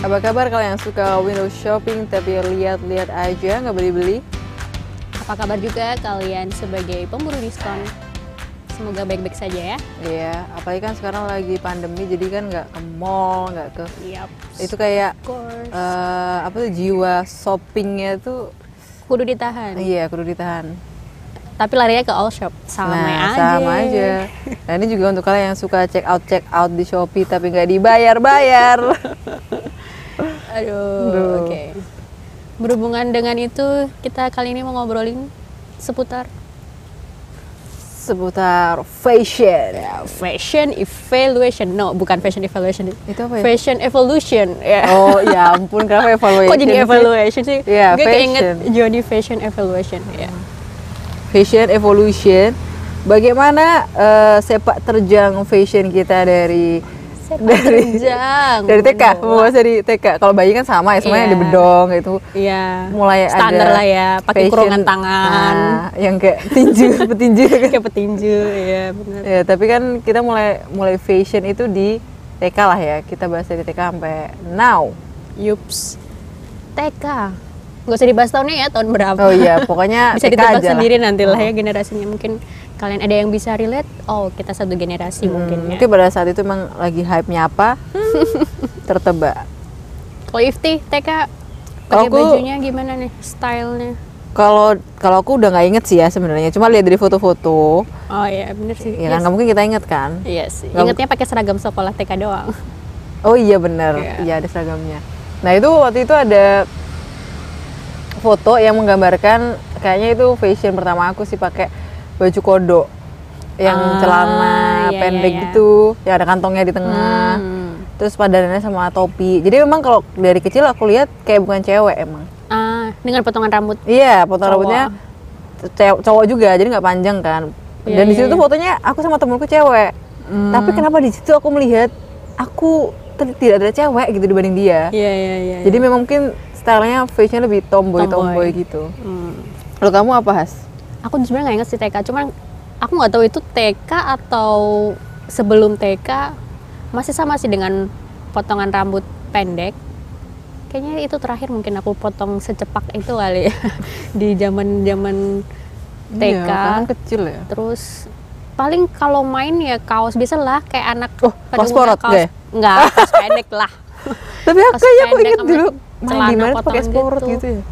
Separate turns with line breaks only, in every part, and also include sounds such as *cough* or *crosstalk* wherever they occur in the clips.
Apa kabar kalian yang suka window shopping tapi lihat-lihat aja nggak beli-beli?
Apa kabar juga kalian sebagai pemburu diskon? Semoga baik-baik saja ya.
Iya, apalagi kan sekarang lagi pandemi jadi kan nggak ke mall, nggak ke
Yap.
itu kayak eh, apa tuh jiwa shoppingnya tuh
Kudu ditahan.
iya kudu ditahan.
Tapi larinya ke all shop. Sama
nah,
aja.
sama aja. Nah ini juga untuk kalian yang suka check out check out di Shopee tapi nggak dibayar-bayar. *laughs*
Aduh,
Aduh.
oke. Berhubungan dengan itu, kita kali ini mau ngobrolin seputar
Seputar fashion.
ya, fashion evaluation. No, bukan fashion evaluation.
Itu apa ya?
Fashion evolution. Ya.
Oh ya ampun kenapa *laughs* evaluation?
Kok jadi evaluation sih?
Iya,
Gue keinget
fashion.
Jody Fashion Evaluation. Ya.
Fashion evolution. Bagaimana eh, sepak terjang fashion kita dari dari
Terjang. *laughs*
dari TK, mau dari TK. Kalau bayi kan sama ya, semuanya
Iya.
di bedong gitu.
Iya.
Mulai
Standar
ada
lah ya, pakai
fashion,
kurungan tangan.
nah, yang kayak tinju, *laughs* petinju kan.
Kayak petinju, ya benar.
Ya, tapi kan kita mulai mulai fashion itu di TK lah ya. Kita bahas dari TK sampai now.
Yups. TK. Nggak usah dibahas tahunnya ya, tahun berapa.
Oh iya, pokoknya *laughs*
bisa
TK
ditebak
aja
sendiri nanti lah ya generasinya. Mungkin kalian ada yang bisa relate, oh kita satu generasi
Hmm,
mungkin ya.
Mungkin pada saat itu emang lagi hype-nya apa? *laughs* tertebak.
Kalau Ifti, TK, pakai bajunya gimana nih, stylenya?
Kalau kalau aku udah nggak inget sih ya sebenarnya. Cuma lihat dari foto-foto,
Oh iya, bener sih.
ya kan nggak mungkin kita inget kan?
Iya sih.
Nggak-
Ingatnya pakai seragam sekolah TK doang. *laughs*
Oh iya bener,
Iya.
iya ada seragamnya. Nah itu waktu itu ada foto yang menggambarkan kayaknya itu fashion pertama aku sih pakai baju kodo yang
Ah,
celana
iya,
pendek
iya, iya.
gitu, yang ada kantongnya di tengah.
Hmm.
Terus padanannya sama topi. Jadi memang kalau dari kecil aku lihat kayak bukan cewek emang.
Ah, dengan potongan rambut.
Iya, potong
Cowok.
rambutnya cowok juga, jadi nggak panjang kan.
Iya,
Dan di
iya,
situ tuh
iya.
fotonya aku sama temenku cewek.
Hmm.
Tapi kenapa di situ aku melihat aku tidak ada cewek gitu dibanding dia.
Iya, iya, iya.
Jadi memang mungkin stylenya fashion lebih tomboy tomboy,
Tomboy.
gitu.
Hmm.
Kalau kamu apa Has?
Aku sebenarnya nggak inget sih TK, cuman aku nggak tahu itu TK atau sebelum TK masih sama sih dengan potongan rambut pendek. Kayaknya itu terakhir mungkin aku potong secepak itu kali ya *laughs* di zaman zaman TK.
Iya, kan kecil ya.
Terus paling kalau main ya kaos biasa lah kayak anak
Oh, kaos
umumnya
sporot nggak?
Enggak, kaos pendek lah. *laughs*
Tapi aku kayaknya aku inget dulu main di mana pakai sport
gitu.
gitu ya.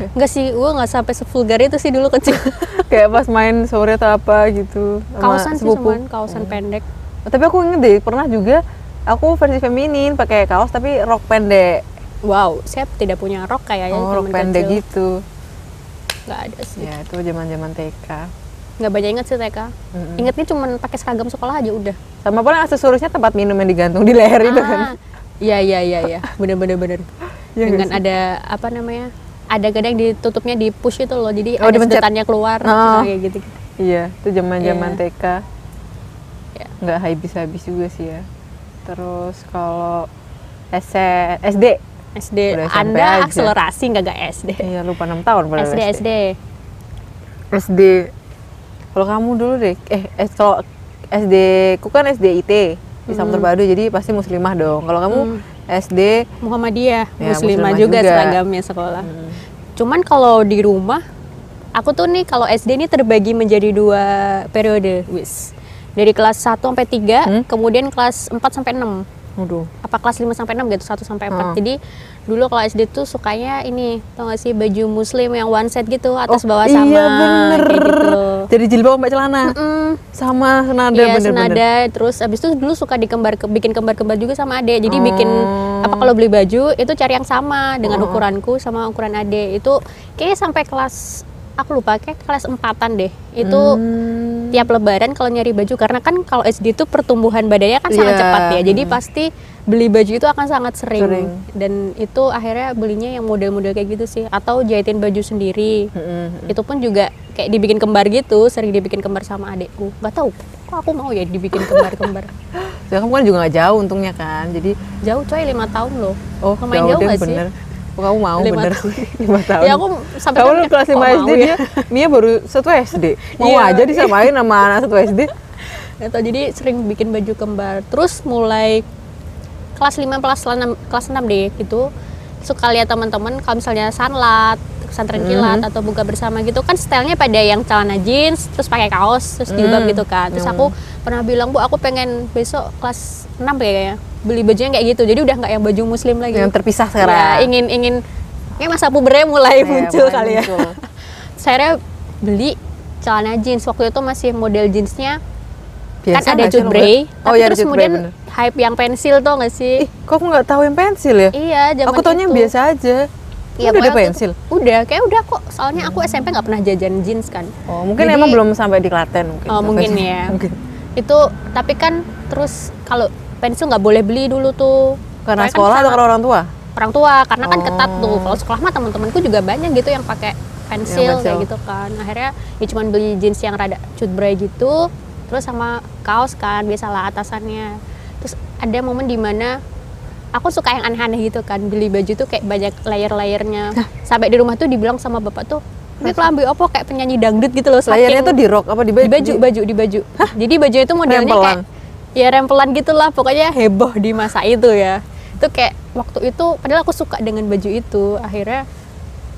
Enggak sih, gua nggak sampai sevulgar itu sih dulu kecil. *laughs*
Kayak pas main sore atau apa gitu.
kaosan sih cuman, kaosan pendek.
Oh, tapi aku inget deh pernah juga aku versi feminin pakai kaos tapi rok pendek.
Wow, saya tidak punya rok kayaknya
oh, rok pendek
kecil.
gitu.
Nggak ada sih.
Ya, itu zaman-zaman TK.
Nggak banyak inget sih TK.
Mm-mm.
Ingetnya cuma pakai seragam sekolah aja udah.
Sama paling aksesorisnya tempat minum yang digantung di leher itu kan.
Ah, Iya iya iya iya, *laughs* bener bener bener.
Iya nggak
Dengan ada apa namanya? Ada kadang ditutupnya di push itu loh, jadi
Oh,
ada sedotannya keluar,
Oh.
nah, kayak gitu.
Iya, itu zaman-zaman
Iya.
TK.
Ya.
Nggak habis-habis juga sih ya. Terus kalau SD,
SD,
Udah
Anda
aja.
akselerasi nggak gak SD?
iya lupa 6 tahun pada
SD SD.
SD. Kalau kamu dulu deh, eh, eh kalau SD, ku kan SD IT di Samter Baru, jadi pasti muslimah dong. Kalau kamu
Hmm.
SD,
Muhammadiyah,
Ya,
muslimah
muslimah
juga,
juga.
seragamnya sekolah. Cuman kalau di rumah, aku tuh nih kalau SD ini terbagi menjadi dua periode, wis. Dari kelas 1 sampai 3,
Hmm?
kemudian kelas 4 sampai 6.
Waduh,
Apa kelas 5 sampai 6 gitu, 1 sampai 4.
Hmm.
Jadi dulu kalau SD tuh sukanya ini, tau gak sih baju muslim yang one set gitu, atas bawah
iya
sama
bener.
kayak gitu.
Jadi jilbab mbak celana,
Mm,
sama senada
Iya
bener-bener.
senada terus abis itu dulu suka dikembar bikin kembar-kembar juga sama ade jadi bikin
Oh.
apa kalau beli baju itu cari yang sama dengan
Oh.
ukuranku sama ukuran ade itu kayaknya sampai kelas aku lupa kayak kelas empatan deh itu
Hmm.
tiap lebaran kalau nyari baju karena kan kalau SD itu pertumbuhan badannya kan sangat
Iya.
cepat ya jadi pasti beli baju itu akan sangat sering,
Sering.
dan itu akhirnya belinya yang model-model kayak gitu sih atau jahitin baju sendiri
Mm-mm.
itu pun juga kayak dibikin kembar gitu sering dibikin kembar sama adekku nggak tahu kok aku mau ya dibikin kembar-kembar
Soalnya *laughs* kamu kan juga nggak jauh untungnya kan, jadi
jauh coy lima tahun loh
oh
Lumayan
jauh
jauh nggak sih?
bener. Oh, kamu mau
Lima
bener
tahun.
sih *laughs* lima tahun.
ya aku sampai
kamu
kan
kelas
kok
5
mau
SD
ya?
dia, *laughs* Mia baru satu SD. Mau
Iya.
aja disamain sama anak satu SD. *laughs*
Tahu, jadi sering bikin baju kembar terus mulai kelas 5 kelas 6 kelas 6 deh gitu suka lihat teman-teman kalau misalnya sanlat pesantren kilat atau buka bersama gitu kan stylenya pada yang celana jeans terus pakai kaos terus jilbab
Hmm.
gitu kan terus
Hmm.
Pernah bilang bu aku pengen besok kelas 6 kayaknya beli bajunya kayak gitu. Jadi udah nggak yang baju muslim lagi.
Yang terpisah
Ya,
sekarang.
ingin ingin kayak masa pubernya mulai
Iya,
muncul
mulai
kali ya.
muncul. *laughs*
saya beli celana jeans. Waktu itu masih model jeansnya.
Biasa
kan ada
nggak sih lo
jutbray
ngeliat?
tapi
oh ya
terus kemudian hype yang pensil tuh nggak sih?
Ih kok aku nggak tahu yang pensil ya?
Iya zaman
aku taunya yang
itu.
biasa aja.
Iya,
udah ada pensil?
udah kayak udah kok. Soalnya aku SMP nggak pernah jajan jeans kan.
Oh mungkin
Jadi-
emang belum sampai di Klaten mungkin.
Oh, mungkin ya. *laughs*
mungkin
itu tapi kan terus kalau pensil nggak boleh beli dulu tuh.
Karena
Soalnya kan
sekolah atau
sama
karena orang tua?
Orang tua karena kan ketat tuh.
Oh.
kalau sekolah mah teman-temanku juga banyak gitu yang pakai pensil,
Yang pensil.
kayak gitu kan. Akhirnya ya cuman beli jeans yang rada cutbray gitu terus sama kaos kan biasalah atasannya. Terus ada momen di mana aku suka yang aneh-aneh gitu kan beli baju tuh kayak banyak layer-layernya. Sampai di rumah tuh dibilang sama bapak tuh ini kelambi apa kayak penyanyi dangdut gitu loh
layarnya tuh di rok apa di baju?
Di baju baju di baju. Jadi baju itu modelnya
Rempelan.
kayak ya rempelan gitulah. Pokoknya heboh di masa itu ya. Itu kayak waktu itu padahal aku suka dengan baju itu. Akhirnya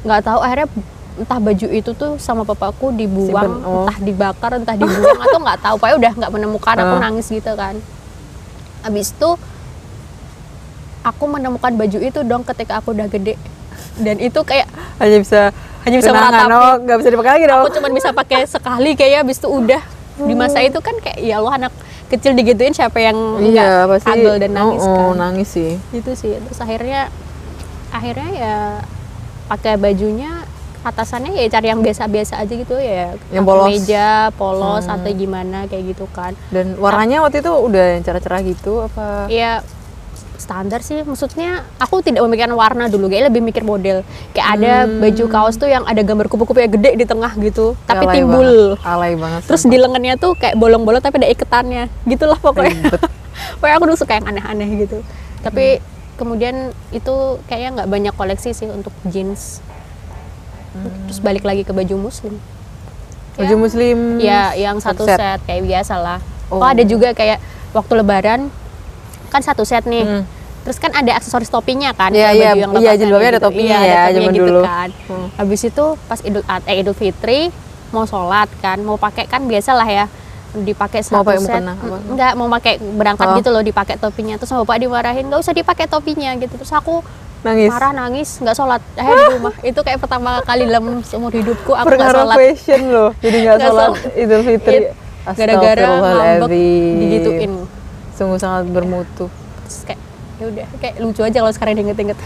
nggak tahu akhirnya entah baju itu tuh sama papaku dibuang
Simpen, oh.
entah dibakar entah dibuang atau nggak tahu. Pokoknya udah nggak menemukan aku
Ah.
nangis gitu kan. Habis itu aku menemukan baju itu dong ketika aku udah gede. Dan itu kayak
hanya bisa
Hanya bisa meratapi.
oh nggak bisa dipakai lagi dong.
aku cuma bisa pakai sekali kayak habis itu udah. Di masa itu kan kayak ya Allah anak kecil digituin siapa yang
iya pasti.
agel dan nangis
oh, oh,
kan?
nangis sih.
Itu sih. Terus akhirnya akhirnya ya pakai bajunya atasannya ya cari yang biasa-biasa aja gitu ya.
Yang polos.
meja polos
Hmm.
atau gimana kayak gitu kan.
Dan warnanya waktu itu udah yang cerah-cerah gitu apa?
Ya standar sih. Maksudnya aku tidak memikirkan warna dulu kayak lebih mikir model. Kayak ada
Hmm.
baju kaos tuh yang ada gambar kupu-kupu yang gede di tengah gitu tapi
Alay
timbul.
banget. alay banget
terus di lengannya tuh kayak bolong-bolong tapi ada iketannya. Gitulah pokoknya. *laughs* Pokoknya aku dulu suka yang aneh-aneh gitu. Tapi kemudian itu kayaknya nggak banyak koleksi sih untuk jeans. Terus balik lagi ke baju muslim.
Baju muslim
ya yang satu
set.
set, kayak biasa lah.
Oh.
oh. ada juga kayak waktu lebaran kan satu set nih.
Hmm.
terus kan ada aksesoris topinya kan
Iya,
kayak
iya,
baju yang
iya,
lepasan
jilbabnya ada
gitu.
topinya
Iya, ada
ya,
topinya
zaman
gitu
dulu.
kan.
Hmm.
habis itu pas idul eh, idul fitri mau sholat kan mau pakai kan biasa lah ya dipakai
Mau
satu
pakai
set.
mukena?
Mm, enggak mau pakai berangkat
Oh.
gitu loh dipakai topinya terus sama bapak dimarahin nggak usah dipakai topinya gitu. Terus aku
nangis.
marah nangis nggak sholat eh di rumah. *laughs* Itu kayak pertama kali dalam seumur hidupku aku nggak sholat.
fashion loh jadi nggak sholat idul fitri.
It- gara-gara ngambek digituin
sungguh sangat bermutu.
Terus kayak ya udah kayak lucu aja kalau sekarang diinget-inget.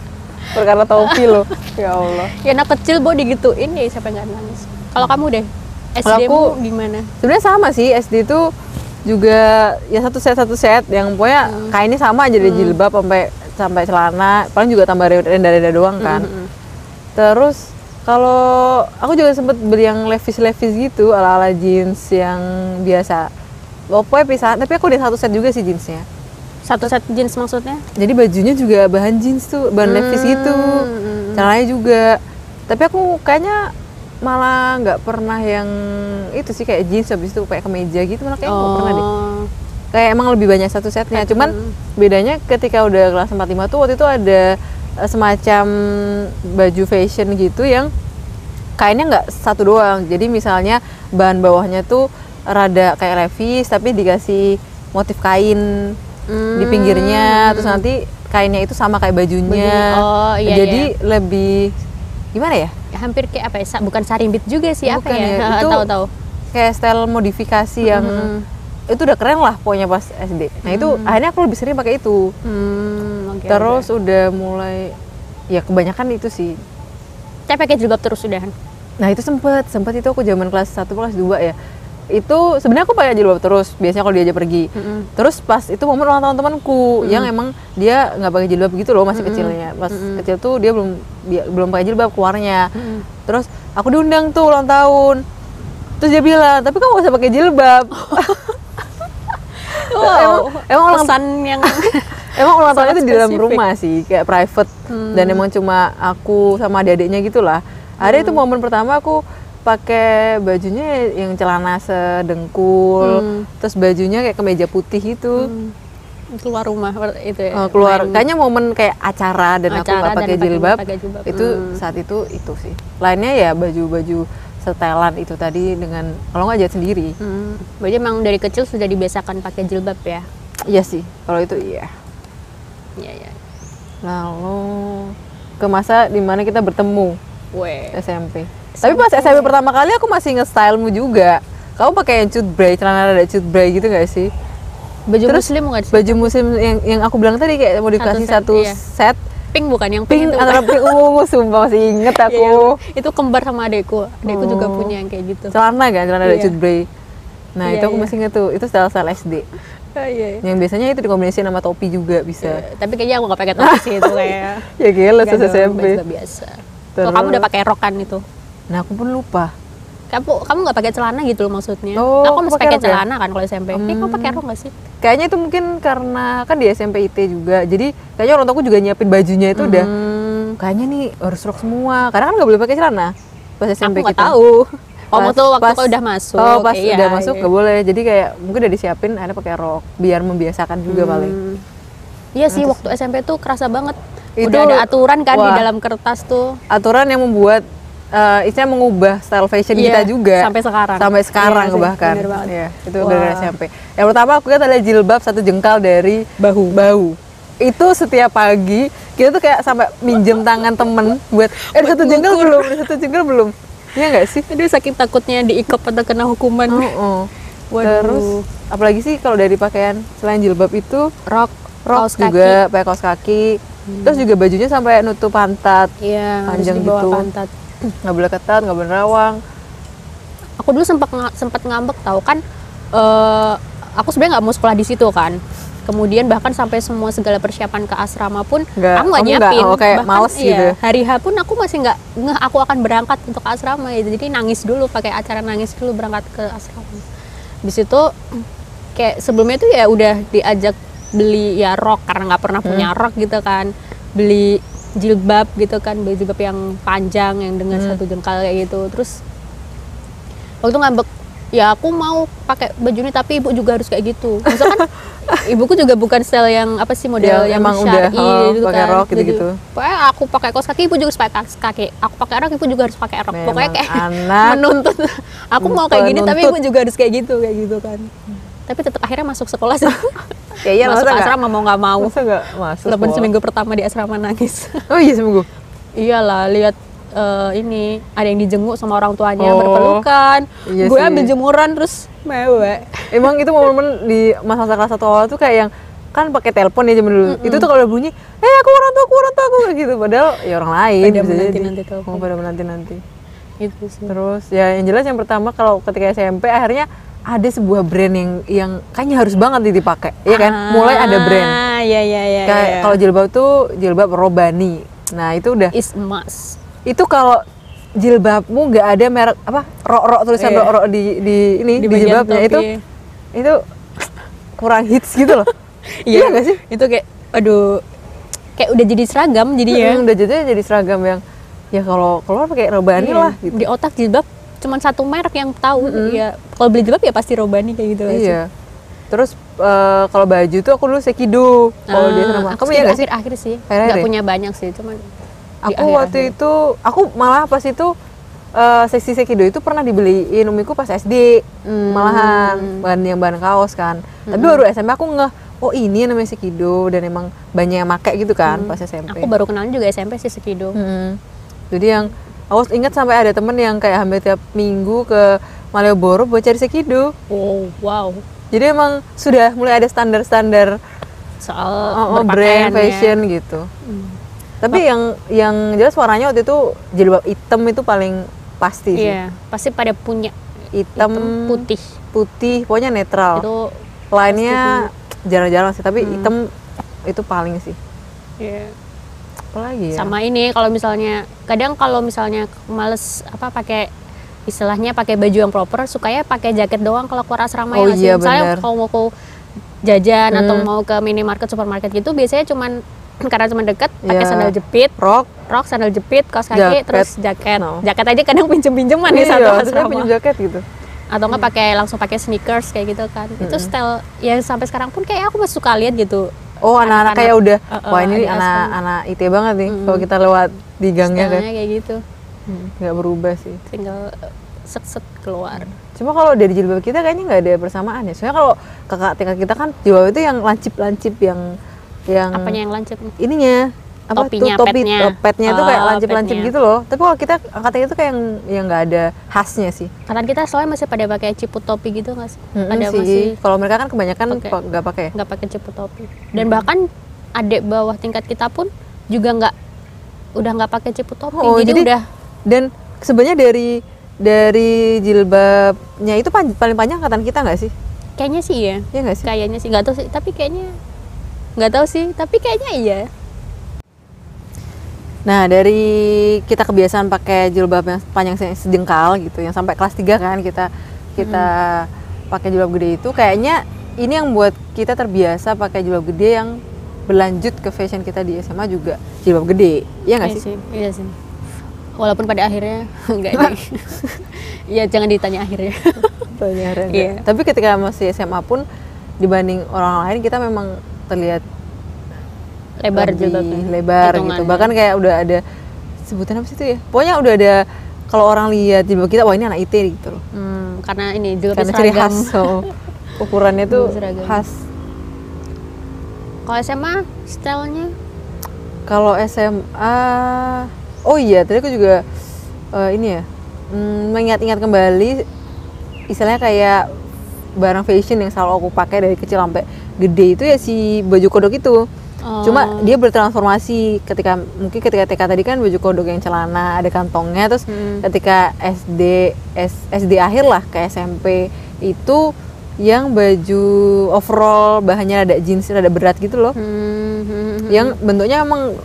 *laughs*
Perkara topi loh. Ya Allah.
Ya anak kecil bo digituin ya siapa yang nggak nangis. Kalau kamu deh SD
aku-
gimana?
sebenarnya sama sih SD itu juga ya satu set satu set yang pokoknya
Hmm.
kainnya sama aja dari jilbab sampai sampai celana. Paling juga tambah renda-renda doang kan.
Mm-mm.
terus kalau aku juga sempet beli yang levis levis gitu ala ala jeans yang biasa pokoknya pisahan. Tapi aku udah satu set juga sih jeansnya.
Satu set jeans maksudnya?
Jadi bajunya juga bahan jeans tuh bahan levis gitu.
Hmm.
celananya juga. Tapi aku kayaknya malah nggak pernah yang itu sih kayak jeans habis itu kayak kemeja gitu malah kayak nggak pernah deh.
Oh.
kayak emang lebih banyak satu setnya. Cuman bedanya ketika udah kelas 45 tuh waktu itu ada eh, semacam baju fashion gitu yang kainnya nggak satu doang. Jadi misalnya bahan bawahnya tuh rada kayak levis tapi dikasih motif kain di pinggirnya. Terus nanti kainnya itu sama kayak bajunya.
Baju- oh, iya,
jadi lebih gimana ya?
Ya, hampir kayak apa ya bukan sarimbit juga sih apa
Bukan
ya,
ya,
Ha, *laughs*
itu
tahu-tahu.
kayak style modifikasi yang itu udah keren lah pokoknya pas SD nah itu akhirnya aku lebih sering pakai itu.
Hmm, oke,
terus udah mulai ya kebanyakan itu sih.
Saya pakai jilbab terus udahan
nah itu sempet sempet itu aku zaman kelas 1 kelas 2 ya itu sebenarnya aku pakai jilbab terus biasanya kalau diajak pergi.
Mm-mm.
terus pas itu momen ulang tahun temanku yang emang dia nggak pakai jilbab gitu loh masih kecilnya. Pas kecil tuh dia belum dia, belum pakai jilbab keluarnya. Terus aku diundang tuh ulang tahun. Terus dia bilang tapi kamu gak usah pakai jilbab. *laughs* Emang, emang ulang
pesan yang *laughs*
Emang ulang tahunnya itu di dalam rumah sih, kayak private. Dan emang cuma aku sama adik-adiknya gitulah. Ada itu momen pertama aku pakai bajunya yang celana sedengkul,
Hmm.
terus bajunya kayak kemeja putih gitu.
keluar rumah itu ya.
Eh, keluar
main
kayaknya momen kayak acara dan aku
acara
nggak pakai jilbab,
pakai jilbab.
itu
Hmm.
saat itu itu sih lainnya ya baju-baju setelan itu tadi dengan kalau nggak jahit sendiri
Hmm, berarti emang dari kecil sudah dibiasakan pakai jilbab ya?
iya sih kalau itu iya
Iya, iya.
lalu ke masa di mana kita bertemu
Weh.
SMP tapi pas SMP pertama kali aku masih nge-stylemu juga kamu pakai yang cut bray celana ada cut bray gitu gak sih
Baju
Terus
muslim bukan sih?
baju musim yang yang aku bilang tadi kayak modifikasi
set,
satu
iya.
set
Pink bukan yang pink,
pink
itu.
antara pink ungu *laughs* sumpah masih inget
Iya,
aku
iya. itu kembar sama adekku. Adekku juga
Oh.
punya yang kayak gitu.
celana kan celana ada
Iya.
cut bray nah
Iya,
itu aku
iya.
masih inget tuh itu style style SD
Ah, iya, iya.
yang biasanya itu dikombinasi sama topi juga bisa
Eh, Tapi kayaknya aku nggak pakai topi sih itu kayak. *laughs*
ya gila
dong,
SMP
biasa. Kalau kamu udah pakai rok kan itu.
Nah aku pun lupa
Kamu kamu nggak pakai celana gitu loh maksudnya.
Oh,
aku masih
pakai ya?
celana kan kalau SMP. Eh, kamu pakai rok nggak sih?
kayaknya itu mungkin karena kan di SMP IT juga jadi kayaknya orang tuaku juga nyiapin bajunya itu udah
Hmm,
kayaknya nih harus rok semua karena kan nggak boleh pakai celana pas
aku
SMP
nggak
kita
tahu. Oh,
Pas-
waktu waktu
pas-
kau udah masuk.
oh pas
Iya,
udah masuk
iya.
nggak boleh jadi kayak mungkin udah disiapin ada pakai rok biar membiasakan juga paling
Hmm. Iya sih waktu SMP tuh kerasa banget.
Itu-
Udah ada aturan kan di
wah.
dalam kertas tuh.
aturan yang membuat eh istilahnya mengubah style fashion
Iya,
kita juga
sampai sekarang.
sampai sekarang
sih,
bahkan. Iya, itu
Wah.
gara-gara SMP yang pertama aku lihat adalah jilbab satu jengkal dari bahu bahu itu setiap pagi kita tuh kayak sampai minjem tangan temen buat eh satu jengkal belum ada satu jengkal belum Iya nggak sih
Aduh saking takutnya diikop atau kena hukuman.
Oh, oh.
Waduh.
terus apalagi sih kalau dari pakaian selain jilbab itu
Rok,
rok
kaos kaki.
juga pakai kaos kaki terus juga bajunya sampai nutup pantat
Iya,
Panjang gitu.
pantat.
Nggak boleh ketat nggak boleh rawang
Aku dulu sempat sempat ngambek tahu kan eh aku sebenarnya nggak mau sekolah di situ kan. Kemudian bahkan sampai semua segala persiapan ke asrama pun
Nggak,
aku nggak
nggak-
nyiapin.
oh, kayak
bahkan
males
iya,
gitu.
Hari H pun aku masih nggak ngeh aku akan berangkat untuk asrama gitu. Jadi nangis dulu pakai acara nangis dulu berangkat ke asrama. Di situ kayak sebelumnya tuh ya udah diajak beli ya rok karena nggak pernah punya rok gitu kan. Beli jilbab gitu kan, jilbab yang panjang yang dengan satu jengkal kayak gitu. Terus waktu ngambek ya aku mau pakai baju ini tapi ibu juga harus kayak gitu. Misalkan *laughs* ibuku juga bukan style yang apa sih model
Yang
yang,
emang udah,
syar'i
oh,
gitu
pakai
kan.
rok
Jadi,
gitu-gitu.
pokoknya aku pakai kaos kaki ibu juga harus pakai kaos kaki. Aku pakai rok ibu juga harus pakai rok.
Memang
pokoknya kayak
anak *laughs*
menuntut. Aku mau kayak gini tapi ibu juga harus kayak gitu kayak gitu kan tapi tetap akhirnya masuk sekolah sih *laughs*
ya iya
masuk asrama mau nggak mau
masa nggak masuk
walaupun
sekolah?
seminggu pertama di asrama nangis
oh iya seminggu
Iyalah, lihat eh, ini ada yang dijenguk sama orang tuanya
Oh,
berpelukan.
iya
gue ambil jemuran terus mewek.
emang itu momen-momen di masa-masa kelas satu awal tuh kayak yang kan pakai telepon ya zaman dulu itu tuh kalau bunyi eh aku orang tua aku orang tua aku kayak gitu padahal ya orang lain
Pada
bisa jadi.
menanti-nanti telepon.
Oh, pada menanti nanti
Itu sih.
terus ya yang jelas yang pertama kalau ketika SMP akhirnya ada sebuah brand yang yang kayaknya harus banget nih dipakai ya kan mulai ada brand
Ah, iya iya iya.
kayak
iya.
kalau jilbab tuh jilbab robani nah itu udah
is emas.
itu kalau jilbabmu nggak ada merek apa rok rok tulisan
Iya.
rok rok di di ini di,
bagian
jilbabnya
topi.
itu itu kurang hits gitu loh *laughs* iya nggak sih
Itu kayak aduh kayak udah jadi seragam jadi ya.
Udah jadinya jadi seragam yang ya kalau keluar pakai robani
Iya.
lah gitu
Di otak jilbab cuman satu merek yang tahu ya kalau beli jilbab ya pasti robani kayak gitu aja.
iya terus eh, kalau baju tuh aku dulu sekido kalau dia sama
aku
kamu ya nggak sih
akhir-akhir sih nggak
ya?
punya banyak sih cuman
aku
akhir-akhir.
waktu itu aku malah pas itu eh, seksi sekido itu pernah dibeliin umiku pas SD
Hmm.
malahan bahan yang bahan kaos kan tapi baru SMP aku ngeh oh ini yang namanya sekido dan emang banyak yang make gitu kan pas SMP
Hmm. aku baru kenalin juga SMP sih sekido
Mm. jadi yang aku ingat sampai ada temen yang kayak hampir tiap minggu ke Malioboro buat cari sekido
oh wow.
Jadi emang sudah mulai ada standar-standar
soal
oh, oh, brand
ya.
fashion gitu. Tapi yang yang jelas warnanya waktu itu jilbab hitam itu paling pasti sih.
Iya pasti pada punya
hitam,
hitam putih.
putih pokoknya netral.
Itu
lainnya jarang-jarang sih tapi hitam itu paling sih.
Iya.
Apalagi ya?
Sama ini kalau misalnya kadang kalau misalnya males apa pakai istilahnya pakai baju yang proper sukanya pakai jaket doang kalau keluar asrama
Oh
ya nggak sih?
iya,
misalnya kalau mau ke jajan atau
Hmm.
mau ke minimarket supermarket gitu biasanya cuman *clears throat* karena cuma deket pakai
Iya.
sandal jepit.
Rok.
Rok sandal jepit kaos kaki
Jaket.
terus jaket.
No.
jaket aja kadang pinjem pinjeman nih
iya
satu asrama.
pinjam jaket gitu.
Atau nggak pakai langsung pakai sneakers kayak gitu kan. Itu style ya sampai sekarang pun kayak aku masih suka lihat gitu
Oh anak-anak kayak udah,
uh-uh,
wah ini anak-anak IT banget nih. Kalau kita lewat di gangnya kan,
kayak gitu.
Nggak berubah sih.
tinggal set set keluar.
Cuma kalau dari jilbab kita kayaknya nggak ada persamaan ya. Soalnya kalau kakak tingkat kita kan jilbab itu yang lancip-lancip yang yang
apanya yang lancip?
ininya apa
Topinya,
tuh topi
petnya.
eh, petnya tuh kayak
Oh,
lancip-lancip gitu loh. Tapi kalau kita angkatan itu kayak yang yang nggak ada khasnya sih.
Angkatan kita soalnya masih pada pakai ciput topi gitu nggak sih? Pada
sih.
masih
Kalau mereka kan kebanyakan nggak pakai.
nggak pakai ciput topi. Dan bahkan adik bawah tingkat kita pun juga nggak udah nggak pakai ciput topi.
Oh,
jadi,
jadi-
udah
Dan sebenarnya dari dari jilbabnya itu pan- paling panjang angkatan kita nggak sih?
kayaknya sih ya.
Iya nggak sih?
Kayaknya sih nggak tahu sih, tapi kayaknya nggak tahu sih, tapi kayaknya iya.
Nah, dari kita kebiasaan pakai jilbab yang panjang se- sejengkal gitu, yang sampai kelas 3 kan kita kita pakai jilbab gede itu kayaknya ini yang buat kita terbiasa pakai jilbab gede yang berlanjut ke fashion kita di SMA juga jilbab gede. Iya nggak
Iya
sih?
sih, iya sih. Walaupun pada akhirnya *laughs* enggak deh. *laughs* Iya, jangan ditanya akhirnya.
Tanya Ren.
Iya.
Tapi ketika masih SMA pun dibanding orang lain kita memang terlihat
Lebar
lebih
jilbabnya.
lebar gitu. Bahkan kayak udah ada sebutan apa sih itu ya? Pokoknya udah ada kalau orang lihat jilbab kita, wah ini anak IT gitu loh.
Hmm, karena ini jilbabnya
karena ciri khas so, ukurannya tuh
Seragam.
khas
Kalau SMA stylenya
kalau SMA oh iya tadi aku juga eh, ini ya mm, mengingat-ingat kembali istilahnya kayak barang fashion yang selalu aku pakai dari kecil sampai gede itu ya si baju kodok itu
Oh.
cuma dia bertransformasi ketika mungkin ketika TK tadi kan baju kodok yang celana ada kantongnya terus
Hmm.
ketika SD S- SD akhir lah ke SMP itu yang baju overall bahannya ada jeans rada berat gitu loh
Hmm, hmm, hmm,
yang bentuknya emang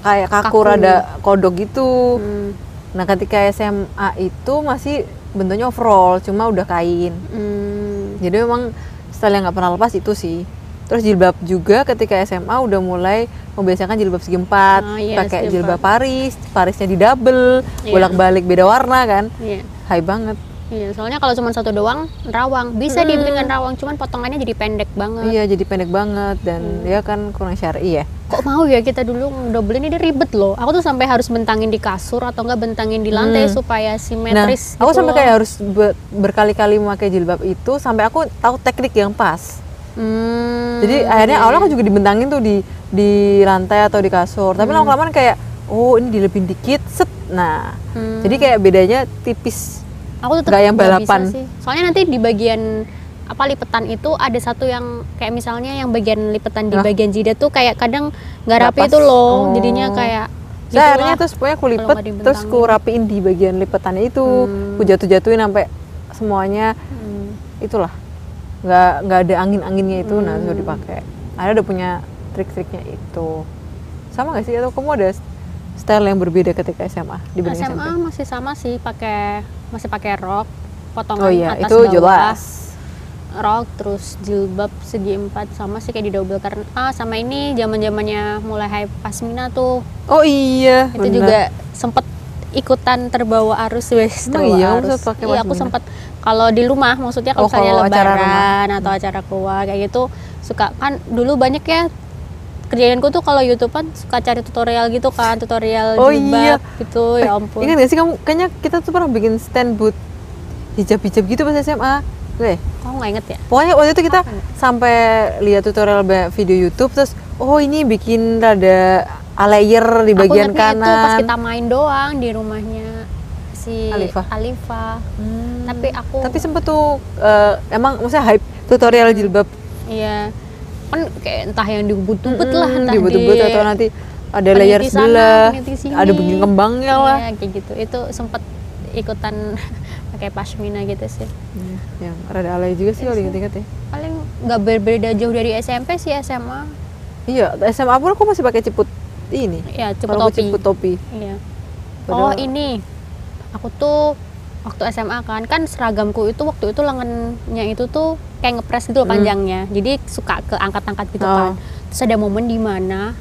kayak kaku,
Kaku.
rada kodok gitu
hmm,
nah ketika SMA itu masih bentuknya overall cuma udah kain
hmm.
jadi memang style yang nggak pernah lepas itu sih terus jilbab juga ketika SMA udah mulai membiasakan jilbab segi empat
Oh, iya,
pakai jilbab. Paris Parisnya di double
Iya.
bolak balik beda warna kan
Iya.
high banget
Iya, soalnya kalau cuma satu doang rawang bisa dibikin dengan rawang, cuman potongannya jadi pendek banget.
iya jadi pendek banget dan
Hmm.
dia kan kurang syari ya
Kok mau ya kita dulu ngedoublein ini ribet loh. Aku tuh sampai harus bentangin di kasur atau enggak bentangin di lantai
Hmm.
supaya
nah
simetris.
aku
gitu
sampai
loh.
kayak harus be- berkali-kali memakai jilbab itu sampai aku tahu teknik yang pas
Hmm,
Jadi akhirnya awalnya aku juga dibentangin tuh di di lantai atau di kasur. Tapi
Hmm.
lama-kelamaan kayak oh ini dilebihin dikit, set. Nah,
Hmm.
jadi kayak bedanya tipis.
aku tetap
nggak yang balapan.
bisa sih. Soalnya nanti di bagian apa lipetan itu ada satu yang kayak misalnya yang bagian lipetan di
Hah?
bagian jidat tuh kayak kadang nggak rapi itu loh.
Oh.
Jadinya kayak
Saya
gitulah.
akhirnya terus pokoknya aku lipet, terus ku
dibentangin.
rapiin di bagian lipetannya itu,
Hmm.
ku jatuh-jatuhin sampai semuanya
Hmm.
itulah nggak nggak ada angin-anginnya itu, nah terus
Hmm.
dipakai. Akhirnya udah punya trik-triknya itu. Sama nggak sih atau kamu ada style yang berbeda ketika SMA dibanding
SMA
SMP?
masih sama sih pakai masih pakai rok potongan
Oh iya,
atas
itu
bawah
jelas.
rok terus jilbab segi empat sama sih kayak di double karena ah sama ini zaman zamannya mulai hype pasmina tuh
Oh iya,
itu
benar.
juga sempet ikutan terbawa arus wes terbawa
iya, kamu
arus iya aku
pasmina?
Kalau di rumah maksudnya
Oh,
kalau misalnya
kalau acara
lebaran atau acara keluar kayak gitu suka kan dulu banyak ya kerjaanku tuh kalau YouTube kan suka cari tutorial gitu kan tutorial
Oh
jilbab
iya.
gitu ya ampun
Ingat gak sih kamu? Kayaknya kita tuh pernah bikin stand booth hijab-hijab gitu pas SMA. Gue.
Kok nggak inget ya?
Pokoknya waktu itu kita
ya?
sampai lihat tutorial video YouTube terus oh ini bikin rada a layer di bagian
Aku
kanan.
itu pas kita main doang di rumahnya si
Alifah.
Alifah.
Hmm.
Tapi aku
Tapi sempet tuh eh, emang maksudnya hype tutorial jilbab
iya kan kayak entah yang dibut-but lah
Mm-mm,
entah di
atau nanti ada layer sebelah, ada begini kembangnya lah.
Iya, kayak gitu. Itu sempet ikutan *laughs* pakai pashmina gitu sih.
Hmm, Yang rada alay juga sih kalau diinget-inget ya.
Paling nggak berbeda jauh dari SMP sih SMA.
Iya, SMA pun aku masih pakai ciput ini.
Ya,
Kalau aku
topi.
ciput topi.
Iya. Oh ini, aku tuh waktu SMA kan, kan seragamku itu waktu itu lengannya itu tuh kayak ngepres gitu loh
Hmm.
panjangnya. Jadi suka ke angkat-angkat gitu
Oh.
kan. Terus ada momen di mana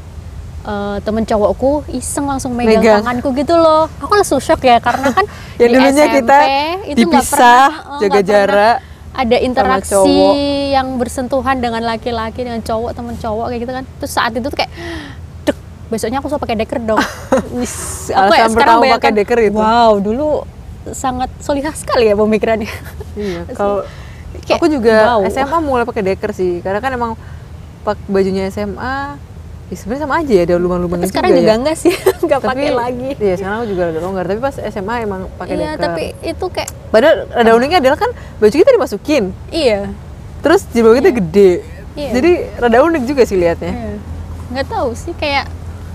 eh, temen cowokku iseng langsung megang,
Megang.
tanganku gitu loh aku langsung shock ya karena kan *laughs*
Yang
di SMP
kita
itu nggak
dipisah,
pernah, eh,
jaga
pernah
jarak
ada interaksi yang bersentuhan dengan laki-laki dengan cowok temen cowok kayak gitu kan terus saat itu tuh kayak dek besoknya aku suka pakai deker dong *laughs* Wis,
Alasan
kayak
pertama pakai deker itu.
wow dulu sangat solihah sekali ya pemikirannya
Iya, *laughs* kalau
Kayak,
aku juga
wow.
SMA mulai pakai deker sih, karena kan emang pak bajunya SMA, ya sebenarnya sama aja ya, ada lubang-lubangnya
tapi sekarang juga
ya.
enggak sih *laughs* nggak
Tapi-
pakai lagi
Iya, sekarang aku juga ada longgar, tapi pas SMA emang pakai
iya
deker.
tapi itu kayak
Padahal rada uniknya adalah kan baju kita dimasukin,
iya
terus jilbab kita gede,
Iya.
jadi rada unik juga sih liatnya.
Iya. nggak tahu sih kayak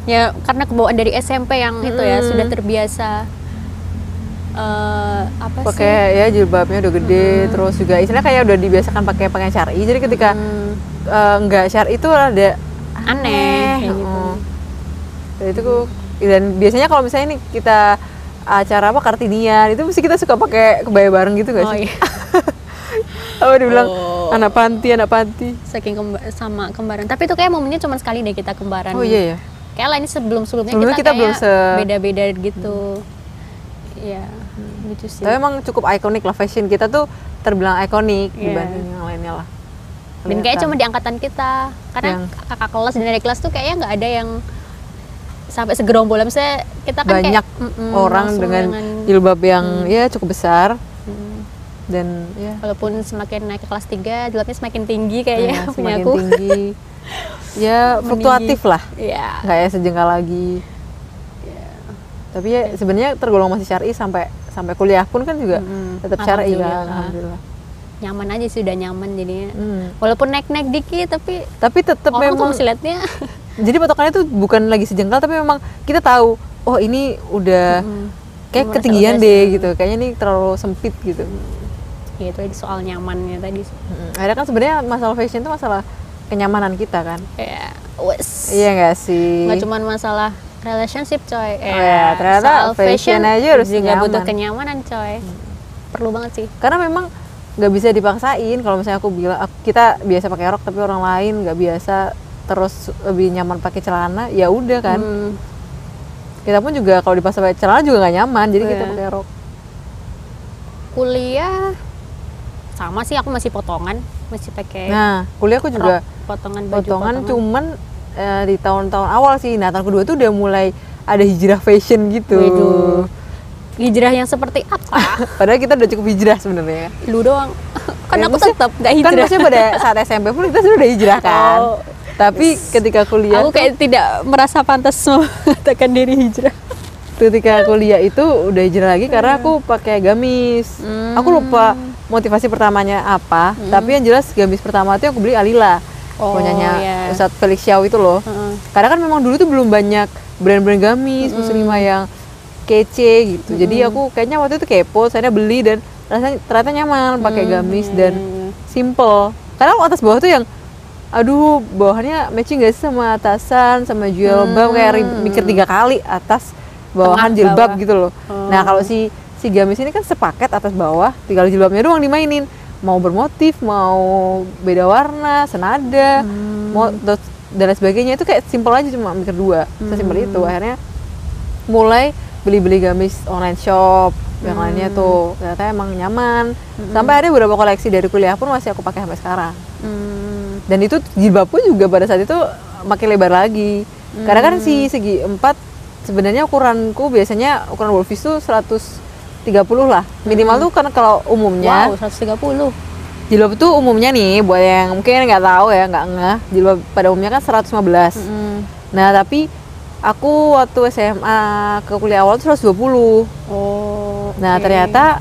ya karena kebawaan dari SMP yang itu ya
Mm.
sudah terbiasa eh apa sih?
Pakai ya jilbabnya udah gede, terus juga istilahnya kayak udah dibiasakan pakai pakaian syar'i, jadi ketika
Hmm,
nggak syar'i itu rada
aneh kayak gitu.
Dan itu dan biasanya kalau misalnya nih kita acara apa kartinian itu mesti kita suka pakai kebaya bareng gitu gak
oh
sih?
iya. *laughs*
Apa dibilang
Oh.
anak panti, anak panti.
saking kemba- sama kembaran. Tapi itu kayak momennya cuma sekali deh kita kembaran.
Oh iya ya.
kayak lain sebelum sebelumnya kita,
kita belum
kayak
se-
beda-beda gitu. Iya gitu sih
Tapi emang cukup ikonik lah fashion kita tuh terbilang ikonik
Iya.
dibanding yang lainnya lah.
dan kayak
Kelihatan.
cuma di angkatan kita karena
Yang-
kakak kelas dan dari kelas tuh kayaknya nggak ada yang sampai segerombolan misalnya kita kan
banyak
kayak, mm-mm,
orang
langsung
dengan, jilbab yang ya cukup besar
mm,
dan ya
walaupun semakin naik ke kelas 3 jilbabnya semakin tinggi
ya,
kayaknya *laughs* punya
semakin
aku
tinggi. *laughs* ya fluktuatif lah.
Iya.
nggak ya sejengkal lagi tapi ya sebenarnya tergolong masih syari sampai sampai kuliah pun kan juga
Mm-mm.
tetap syari kan
Alhamdulillah. nyaman aja sih udah nyaman jadinya
Hmm.
walaupun naik-naik dikit tapi
tapi tetap
tuh
memang
masih liatnya *laughs*
jadi patokannya tuh bukan lagi sejengkal tapi memang kita tahu oh ini udah
Mm.
kayak
Merasa
ketinggian deh
sih.
gitu kayaknya ini terlalu sempit gitu
ya itu soal nyamannya tadi
Mm. akhirnya kan sebenarnya masalah fashion itu masalah kenyamanan kita kan
kayak wes
iya nggak sih
nggak cuma masalah relationship coy.
Oh ya, ternyata
soal
fashion aja harus
juga
nyaman.
butuh kenyamanan coy. Perlu banget sih.
Karena memang nggak bisa dipaksain. Kalau misalnya aku bilang aku- kita biasa pakai rok tapi orang lain nggak biasa terus lebih nyaman pakai celana ya udah kan.
Hmm,
kita pun juga kalau dipaksa pakai celana juga nggak nyaman jadi
Oh
kita
ya.
pakai rok.
Kuliah sama sih aku masih potongan. Masih pakai
nah kuliah aku juga
rok, potongan baju
potongan. cuman eh, di tahun-tahun awal sih. Nah tahun kedua tuh udah mulai ada hijrah fashion gitu.
Waduh. hijrah yang seperti apa? *laughs*
Padahal kita udah cukup hijrah sebenarnya.
Lu doang. *laughs* Kan
Ya,
aku
maksudnya-
tetap gak
kan
hijrah.
maksudnya pada saat SMP pun kita sudah udah hijrah kan.
Oh.
tapi ketika kuliah
aku
tuh-
kayak tidak merasa pantas *laughs* mengatakan diri hijrah.
Ketika kuliah itu udah hijrah lagi karena aku pakai gamis.
Hmm.
Aku lupa motivasi pertamanya apa, tapi yang jelas gamis pertama itu aku beli Alila.
Oh,
punyanya
iya.
Ustadz Felix Xiao itu loh.
Heeh.
Karena kan memang dulu tuh belum banyak brand-brand gamis muslimah yang kece gitu. Jadi aku kayaknya waktu itu kepo, saya beli dan rasanya ternyata nyaman pakai gamis dan simple. Karena atas bawah tuh yang aduh bawahannya matching gak sih sama atasan sama jilbab kayak ri- mikir tiga kali atas bawahan
Tengah,
jilbab
bawah.
gitu loh. Nah kalau si si gamis ini kan sepaket atas bawah, tinggal jilbabnya doang dimainin. Mau bermotif, mau beda warna, senada, mau terus- dan lain sebagainya. Itu kayak simple aja cuma mikir dua, sesimpel itu. Akhirnya mulai beli-beli gamis online shop yang lainnya tuh. Ternyata emang nyaman. Sampai ada beberapa koleksi dari kuliah pun masih aku pakai sampai sekarang.
Hmm.
dan itu jilbabku juga pada saat itu makin lebar lagi. Karena kan si segi empat sebenarnya ukuranku biasanya ukuran Wolfies tuh 130 lah. Minimal tuh karena kalau umumnya.
Wow 130
jilbab tuh umumnya nih buat yang mungkin nggak tahu ya nggak ngeh jilbab pada umumnya kan 115
Hmm.
nah tapi aku waktu SMA ke kuliah awal tuh 120
oh
Nah ternyata